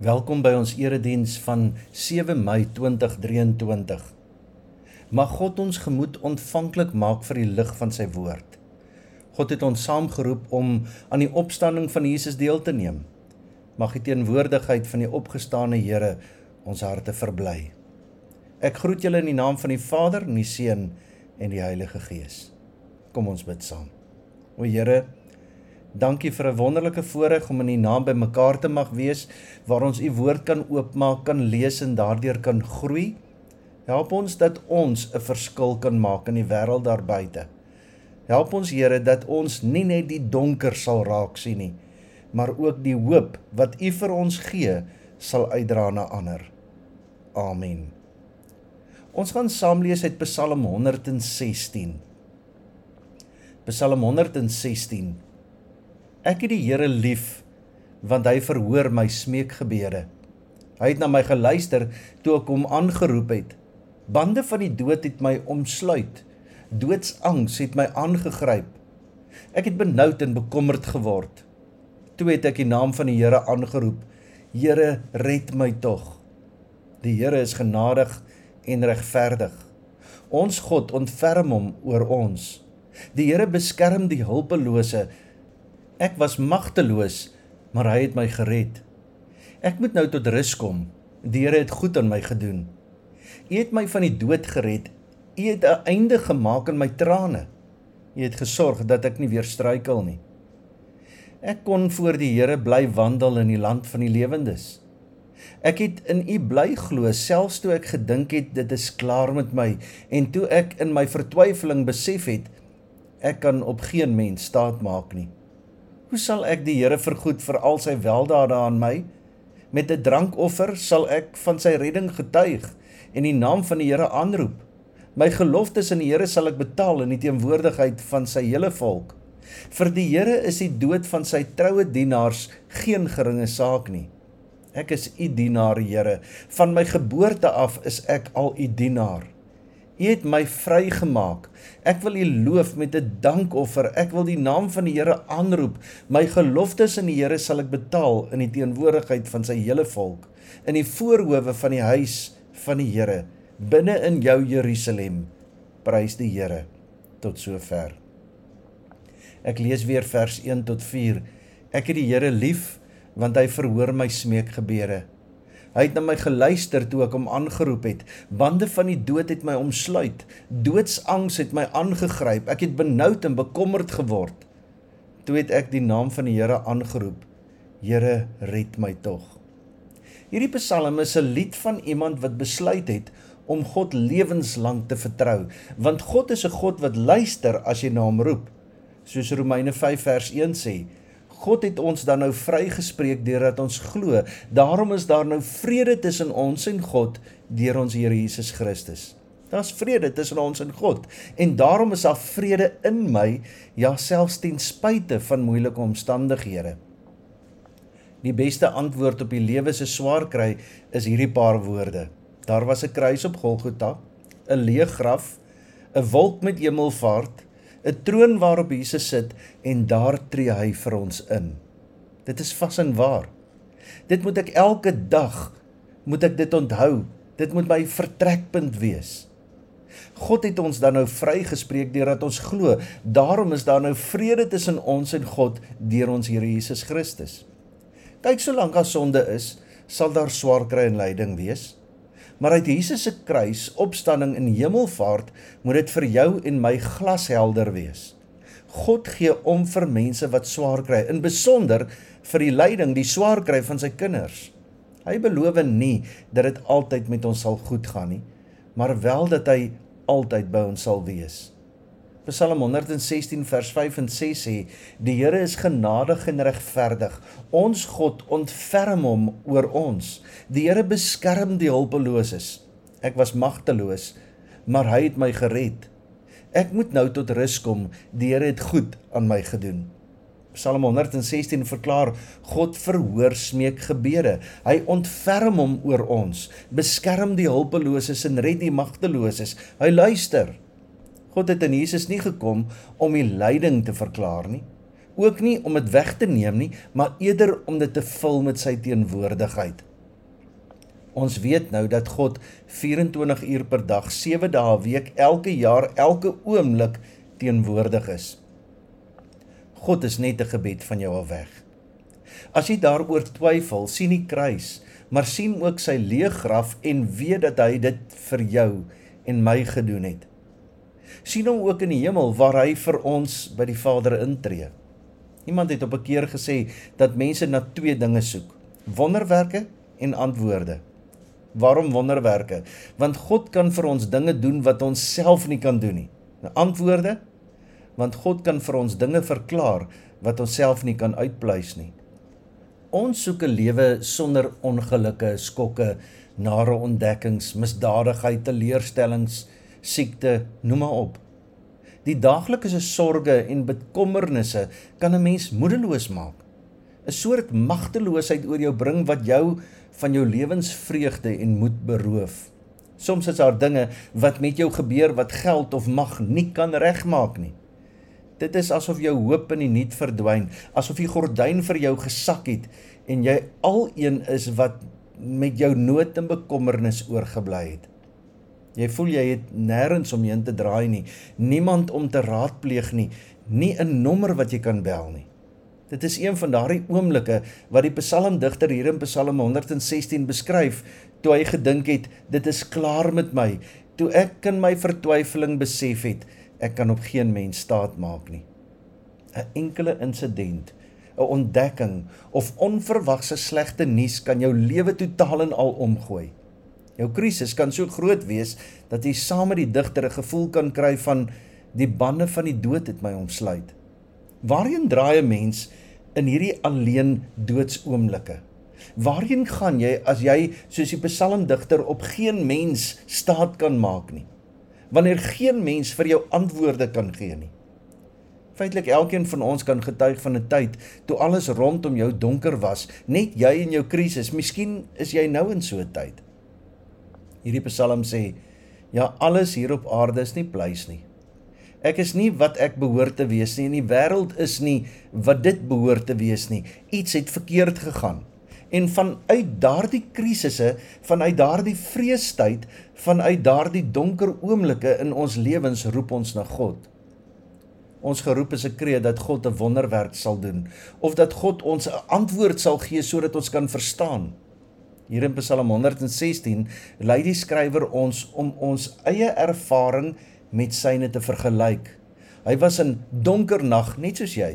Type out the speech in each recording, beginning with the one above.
Welkom by ons erediens van 7 Mei 2023. Mag God ons gemoed ontvanklik maak vir die lig van sy woord. God het ons saamgeroep om aan die opstanding van Jesus deel te neem. Mag die teenwoordigheid van die opgestane Here ons harte verbly. Ek groet julle in die naam van die Vader, en die Seun en die Heilige Gees. Kom ons bid saam. O Here, Dankie vir 'n wonderlike voorreg om in U naam by mekaar te mag wees waar ons U woord kan oopmaak, kan lees en daardeur kan groei. Help ons dat ons 'n verskil kan maak in die wêreld daar buite. Help ons Here dat ons nie net die donker sal raak sien nie, maar ook die hoop wat U vir ons gee sal uitdra na ander. Amen. Ons gaan saam lees uit Psalm 116. Psalm 116 Ek het die Here lief want hy verhoor my smeekgebede. Hy het na my geluister toe ek hom aangeroep het. Bande van die dood het my omsluit. Doodsangs het my aangegryp. Ek het benoud en bekommerd geword. Toe het ek die naam van die Here aangeroep. Here, red my tog. Die Here is genadig en regverdig. Ons God ontferm hom oor ons. Die Here beskerm die hulpelose Ek was magteloos, maar hy het my gered. Ek moet nou tot rus kom. Die Here het goed aan my gedoen. U het my van die dood gered. U het 'n einde gemaak aan my trane. U het gesorg dat ek nie weer struikel nie. Ek kon voor die Here bly wandel in die land van die lewendes. Ek het in U bly glo selfs toe ek gedink het dit is klaar met my en toe ek in my vertwyfeling besef het ek kan op geen mens staat maak nie. Hoe sal ek die Here vergoed vir al sy weldade aan my? Met 'n drankoffer sal ek van sy redding getuig en die naam van die Here aanroep. My geloftes in die Here sal ek betaal in die teenwoordigheid van sy hele volk. Vir die Here is die dood van sy troue dienaars geen geringe saak nie. Ek is u dienaar, Here. Van my geboorte af is ek al u dienaar. U het my vrygemaak. Ek wil U loof met 'n dankoffer. Ek wil die naam van die Here aanroep. My geloftes in die Here sal ek betaal in die teenwoordigheid van sy hele volk, in die voorhoewe van die huis van die Here, binne in jou Jerusalem. Prys die Here tot sover. Ek lees weer vers 1 tot 4. Ek het die Here lief want hy verhoor my smeekgebede. Hy het na my geluister toe ek hom aangeroep het. Bande van die dood het my omsluit. Doodsangs het my aangegryp. Ek het benoud en bekommerd geword. Toe het ek die naam van die Here aangeroep. Here, red my tog. Hierdie Psalm is 'n lied van iemand wat besluit het om God lewenslank te vertrou, want God is 'n God wat luister as jy na hom roep. Soos Romeine 5 vers 1 sê, God het ons dan nou vrygespreek deurdat ons glo. Daarom is daar nou vrede tussen ons en God deur ons Here Jesus Christus. Daar's vrede tussen ons en God en daarom is daar vrede in my, ja selfs ten spyte van moeilike omstandighede. Die beste antwoord op die lewe se swaar kry is hierdie paar woorde. Daar was 'n kruis op Golgotha, 'n leë graf, 'n wolk met hemelvaart, 'n troon waarop Jesus sit en daar tree hy vir ons in. Dit is vas en waar. Dit moet ek elke dag moet ek dit onthou. Dit moet my vertrekpunt wees. God het ons dan nou vrygespreek deurdat ons glo. Daarom is daar nou vrede tussen ons en God deur ons Here Jesus Christus. Kyk, solank as sonde is, sal daar swaar kry en lyding wees maar uit Jesus se kruis, opstanding en hemelvaart moet dit vir jou en my glashelder wees. God gee om vir mense wat swaar kry, in besonder vir die lyding, die swaar kry van sy kinders. Hy beloof nie dat dit altyd met ons sal goed gaan nie, maar wel dat hy altyd by ons sal wees. Psalm 116 vers 5 en 6 sê: Die Here is genadig en regverdig. Ons God ontferm hom oor ons. Die Here beskerm die hulpeloses. Ek was magteloos, maar hy het my gered. Ek moet nou tot rus kom. Die Here het goed aan my gedoen. Psalm 116 verklaar God verhoor smeekgebede. Hy ontferm hom oor ons, beskerm die hulpeloses en red die magteloses. Hy luister. God het in Jesus nie gekom om die lyding te verklaar nie, ook nie om dit weg te neem nie, maar eerder om dit te vul met sy teenwoordigheid. Ons weet nou dat God 24 uur per dag, 7 dae 'n week, elke jaar, elke oomblik teenwoordig is. God is net 'n gebed van jou af weg. As jy daaroor twyfel, sien die kruis, maar sien ook sy leë graf en weet dat hy dit vir jou en my gedoen het. Sien hom ook in die hemel waar hy vir ons by die Vader intree. Iemand het op 'n keer gesê dat mense na twee dinge soek: wonderwerke en antwoorde. Waarom wonderwerke? Want God kan vir ons dinge doen wat ons self nie kan doen nie. Nou antwoorde? Want God kan vir ons dinge verklaar wat ons self nie kan uitpleis nie. Ons soek 'n lewe sonder ongelukke, skokke, nare ontdekkings, misdadigheid, teleurstellings, siekte, noem maar op. Die daaglikse sorges en bekommernisse kan 'n mens moedeloos maak. 'n Soort magteloosheid oor jou bring wat jou van jou lewensvreugde en moed beroof. Soms is daar dinge wat met jou gebeur wat geld of mag nie kan regmaak nie. Dit is asof jou hoop in die niet verdwyn, asof die gordyn vir jou gesak het en jy alleen is wat met jou nood en bekommernis oorgebly het. Jy voel jy het nêrens om heen te draai nie, niemand om te raadpleeg nie, nie 'n nommer wat jy kan bel nie. Dit is een van daardie oomblikke wat die psalmdigter hier in Psalm 116 beskryf toe hy gedink het dit is klaar met my. Toe ek in my vertwyfeling besef het ek kan op geen mens staat maak nie. 'n enkele insident 'n ontdekking of onverwagse slegte nuus kan jou lewe totaal en al omgooi jou krisis kan so groot wees dat jy saam met die digter 'n gevoel kan kry van die bande van die dood het my omsluit Waarheen draai 'n mens in hierdie alleen doodsoomblikke? Waarheen gaan jy as jy soos die psalmdigter op geen mens staat kan maak nie? Wanneer geen mens vir jou antwoorde kan gee nie. Feitelik elkeen van ons kan getuig van 'n tyd toe alles rondom jou donker was, net jy en jou krisis. Miskien is jy nou in so 'n tyd. Hierdie psalm sê: "Ja, alles hier op aarde is nie pleis nie. Ek is nie wat ek behoort te wees nie en die wêreld is nie wat dit behoort te wees nie. Iets het verkeerd gegaan. En vanuit daardie krisisse, vanuit daardie vreestyd, vanuit daardie donker oomblikke in ons lewens roep ons na God. Ons geroep is 'n kreet dat God 'n wonderwerk sal doen of dat God ons 'n antwoord sal gee sodat ons kan verstaan. Hier in Psalm 116 lei die skrywer ons om ons eie ervaring met syne te vergelyk. Hy was in donker nag net soos jy.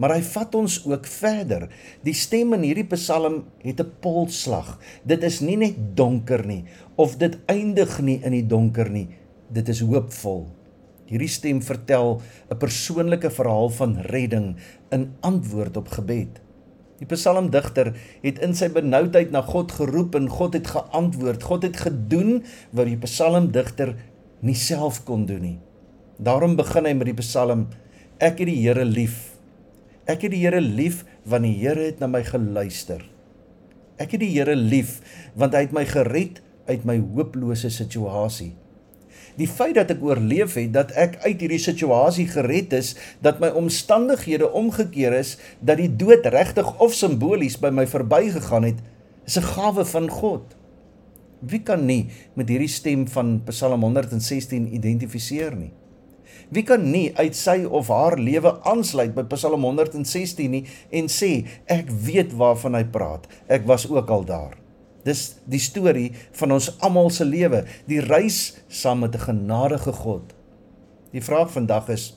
Maar hy vat ons ook verder. Die stem in hierdie Psalm het 'n polslag. Dit is nie net donker nie of dit eindig nie in die donker nie. Dit is hoopvol. Hierdie stem vertel 'n persoonlike verhaal van redding in antwoord op gebed. Die psalmdigter het in sy benoudheid na God geroep en God het geantwoord. God het gedoen wat die psalmdigter nie self kon doen nie. Daarom begin hy met die Psalm: Ek het die Here lief. Ek het die Here lief want die Here het na my geluister. Ek het die Here lief want hy het my gered uit my hopelose situasie. Die feit dat ek oorleef het, dat ek uit hierdie situasie gered is, dat my omstandighede omgekeer is, dat die dood regtig of simbolies by my verbygegaan het, is 'n gawe van God. Wie kan nie met hierdie stem van Psalm 116 identifiseer nie? Wie kan nie uit sy of haar lewe aansluit by Psalm 116 nie en sê ek weet waarvan hy praat. Ek was ook al daar. Dis die storie van ons almal se lewe, die reis saam met 'n genadige God. Die vraag vandag is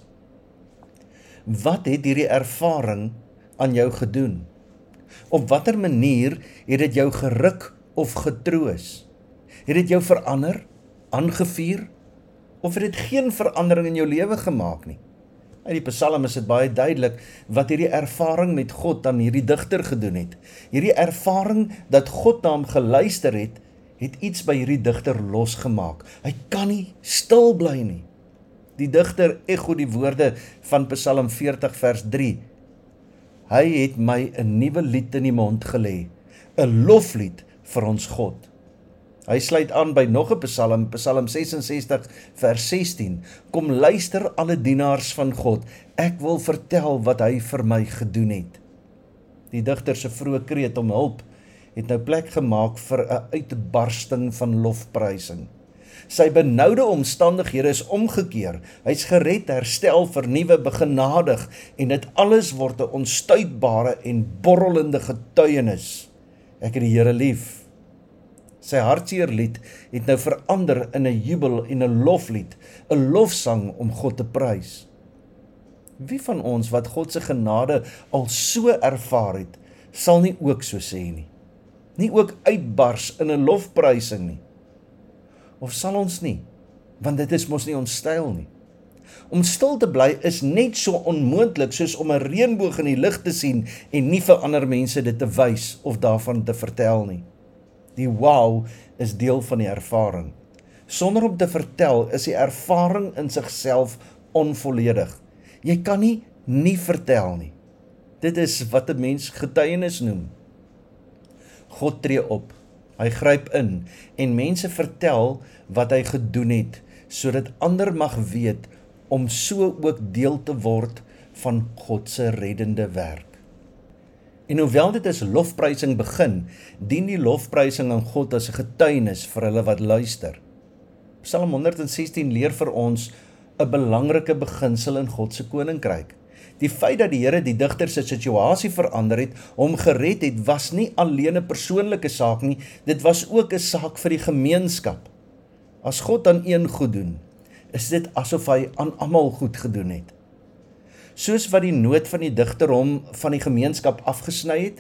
wat het hierdie ervaring aan jou gedoen? Op watter manier het dit jou geruk of getroos? Het dit jou verander, aangevuur of het dit geen verandering in jou lewe gemaak nie? In die Psalm is dit baie duidelik wat hierdie ervaring met God aan hierdie digter gedoen het. Hierdie ervaring dat God na hom geluister het, het iets by hierdie digter losgemaak. Hy kan nie stil bly nie. Die digter ekho die woorde van Psalm 40 vers 3. Hy het my 'n nuwe lied in die mond gelê, 'n loflied vir ons God. Hy sluit aan by nog 'n Psalm, Psalm 66 vers 16. Kom luister alle dienaars van God, ek wil vertel wat hy vir my gedoen het. Die digter se vroeë kreet om hulp het nou plek gemaak vir 'n uitbarsting van lofprysing. Sy benoude omstandighede is omgekeer. Hy's gered, herstel, vernuwe, begenadig en dit alles word 'n onstuitbare en borrelende getuienis. Ek het die Here lief. Sy hartseer lied het nou verander in 'n jubel en 'n loflied, 'n lofsang om God te prys. Wie van ons wat God se genade al so ervaar het, sal nie ook so sê nie. Nie ook uitbars in 'n lofprysing nie. Of sal ons nie? Want dit is mos nie ons styl nie. Om stil te bly is net so onmoontlik soos om 'n reënboog in die lug te sien en nie vir ander mense dit te wys of daarvan te vertel nie. Die wow is deel van die ervaring. Sonder om te vertel is die ervaring in sigself onvolledig. Jy kan nie nie vertel nie. Dit is wat 'n mens getuienis noem. God tree op. Hy gryp in en mense vertel wat hy gedoen het sodat ander mag weet om so ook deel te word van God se reddende werk. En hoewel dit as lofprysing begin, dien die lofprysing aan God as 'n getuienis vir hulle wat luister. Psalm 116 leer vir ons 'n belangrike beginsel in God se koninkryk. Die feit dat die Here die digter se situasie verander het, hom gered het, was nie alleen 'n persoonlike saak nie, dit was ook 'n saak vir die gemeenskap. As God aan een goed doen, is dit asof hy aan almal goed gedoen het. Soos wat die nood van die digter hom van die gemeenskap afgesny het,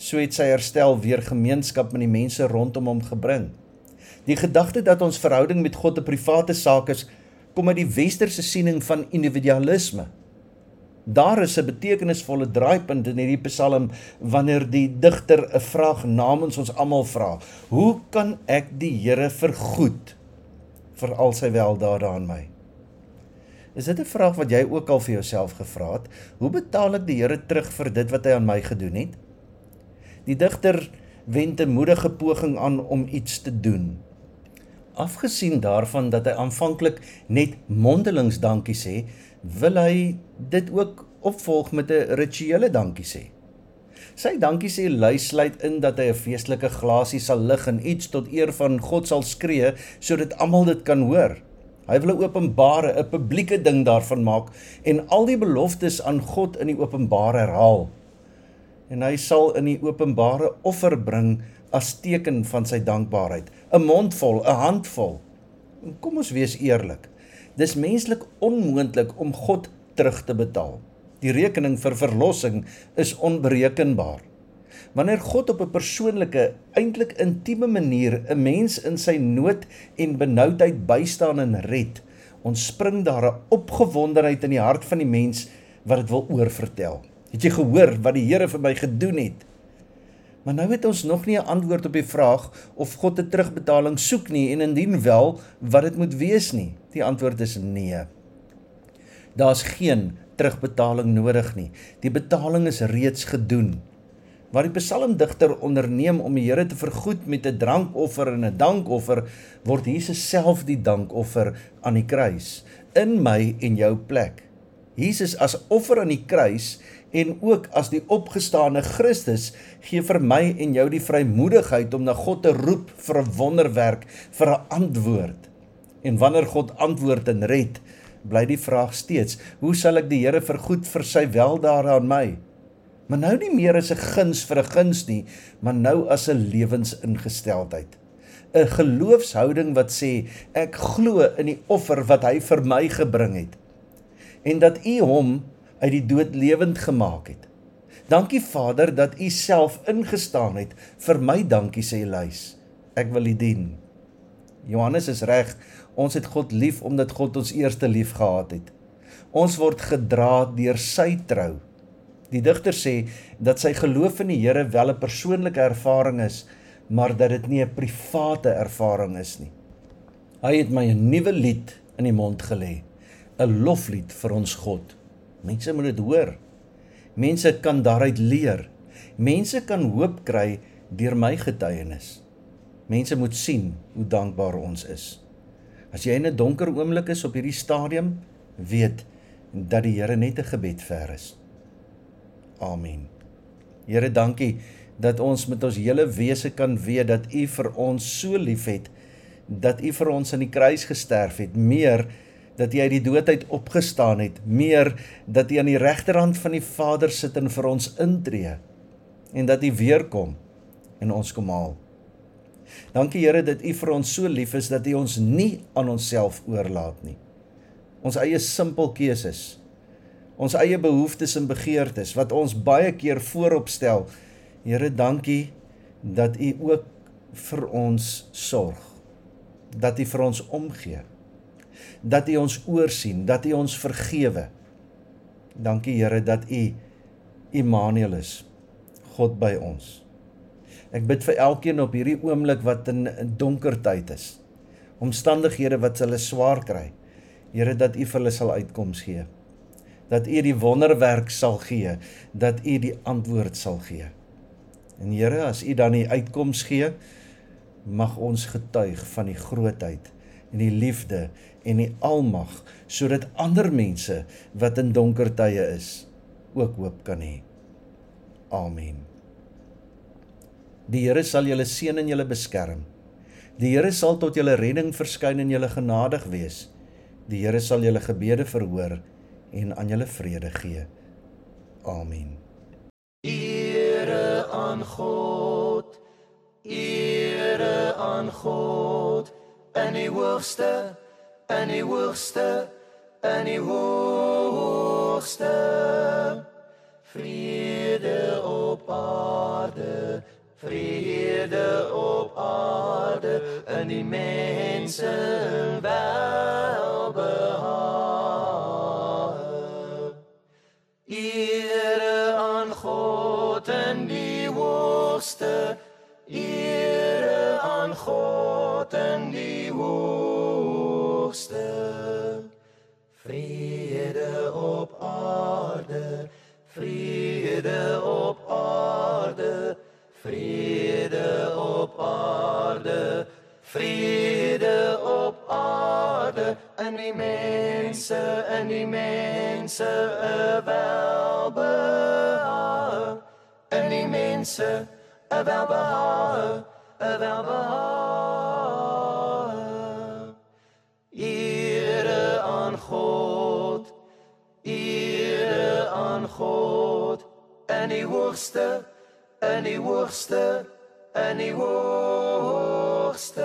so het sy herstel weer gemeenskap met die mense rondom hom gebring. Die gedagte dat ons verhouding met God 'n private saak is, kom uit die westerse siening van individualisme. Daar is 'n betekenisvolle draaipunt in hierdie Psalm wanneer die digter 'n vraag namens ons almal vra. Hoe kan ek die Here vergoed vir al sy weldade aan my? Is dit 'n vraag wat jy ook al vir jouself gevra het? Hoe betaal ek die Here terug vir dit wat hy aan my gedoen het? Die digter wend 'n moedige poging aan om iets te doen. Afgesien daarvan dat hy aanvanklik net mondelings dankie sê, wil hy dit ook opvolg met 'n rituele dankie sê. Sy dankie sê lui sluit in dat hy 'n feestelike glasie sal lig en iets tot eer van God sal skree sodat almal dit kan hoor. Hy wil 'n openbare, 'n publieke ding daarvan maak en al die beloftes aan God in die openbare herhaal. En hy sal in die openbare offer bring as teken van sy dankbaarheid, 'n mondvol, 'n handvol. Kom ons wees eerlik. Dis menslik onmoontlik om God terug te betaal. Die rekening vir verlossing is onberekenbaar. Wanneer God op 'n persoonlike, eintlik intieme manier 'n mens in sy nood en benoudheid bystaan en red, ontspring daar 'n opgewondenheid in die hart van die mens wat dit wil oorvertel. Het jy gehoor wat die Here vir my gedoen het? Maar nou het ons nog nie 'n antwoord op die vraag of God 'n terugbetaling soek nie en indien wel, wat dit moet wees nie. Die antwoord is nee. Daar's geen terugbetaling nodig nie. Die betaling is reeds gedoen. Waar die psalmdigter onderneem om die Here te vergoed met 'n drankoffer en 'n dankoffer, word Jesus self die dankoffer aan die kruis in my en jou plek. Jesus as offer aan die kruis en ook as die opgestane Christus gee vir my en jou die vrymoedigheid om na God te roep vir 'n wonderwerk, vir 'n antwoord. En wanneer God antwoord en red, bly die vraag steeds: hoe sal ek die Here vergoed vir sy weldade aan my? Maar nou nie meer as 'n guns vir 'n guns nie, maar nou as 'n lewensingesteldheid. 'n Geloofshouding wat sê ek glo in die offer wat hy vir my gebring het en dat U hom uit die dood lewend gemaak het. Dankie Vader dat U self ingestaan het vir my. Dankie sê Lys. Ek wil U dien. Johannes is reg. Ons het God lief omdat God ons eerste lief gehad het. Ons word gedra deur sy trou. Die digter sê dat sy geloof in die Here wel 'n persoonlike ervaring is, maar dat dit nie 'n private ervaring is nie. Hy het my 'n nuwe lied in die mond gelê, 'n loflied vir ons God. Mense moet dit hoor. Mense kan daaruit leer. Mense kan hoop kry deur my getuienis. Mense moet sien hoe dankbaar ons is. As jy in 'n donker oomblik is op hierdie stadium, weet dat die Here net 'n gebed ver is. Amen. Here, dankie dat ons met ons hele wese kan weet dat U vir ons so liefhet dat U vir ons aan die kruis gesterf het, meer dat U uit die dood uit opgestaan het, meer dat U aan die regterhand van die Vader sit en vir ons intree en dat U weer kom en ons kom haal. Dankie Here dat U vir ons so lief is dat U ons nie aan onsself oorlaat nie. Ons eie simpel keuses, ons eie behoeftes en begeertes wat ons baie keer voorop stel. Here, dankie dat U ook vir ons sorg. Dat U vir ons omgee. Dat U ons oorsien, dat U ons vergewe. Dankie Here dat U Immanuel is. God by ons. Ek bid vir elkeen op hierdie oomblik wat in 'n donker tyd is. Omstandighede wat hulle swaar kry. Here dat U vir hulle sal uitkoms gee. Dat U die wonderwerk sal gee, dat U die antwoord sal gee. En Here, as U dan die uitkoms gee, mag ons getuig van die grootheid en die liefde en die almag sodat ander mense wat in donker tye is, ook hoop kan hê. Amen. Die Here sal julle seën en julle beskerm. Die Here sal tot julle redding verskyn en julle genadig wees. Die Here sal julle gebede verhoor en aan julle vrede gee. Amen. Ere aan God. Ere aan God. En die hoogste, en die hoogste, en die hoogste. Vrede op aarde vrede op aarde en die mense welbehae. God en die hoogste. Vrede op aarde, vrede op aarde. Vrede op aarde, vrede op aarde en die mense en die mense welbehae en die mense welbehae welbehae Aan God. En die hoogste in die hoogste in die hoogste.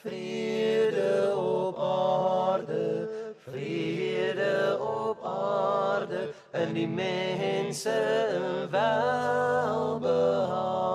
Vrede op aarde vrede op aarde. En die mense welbehae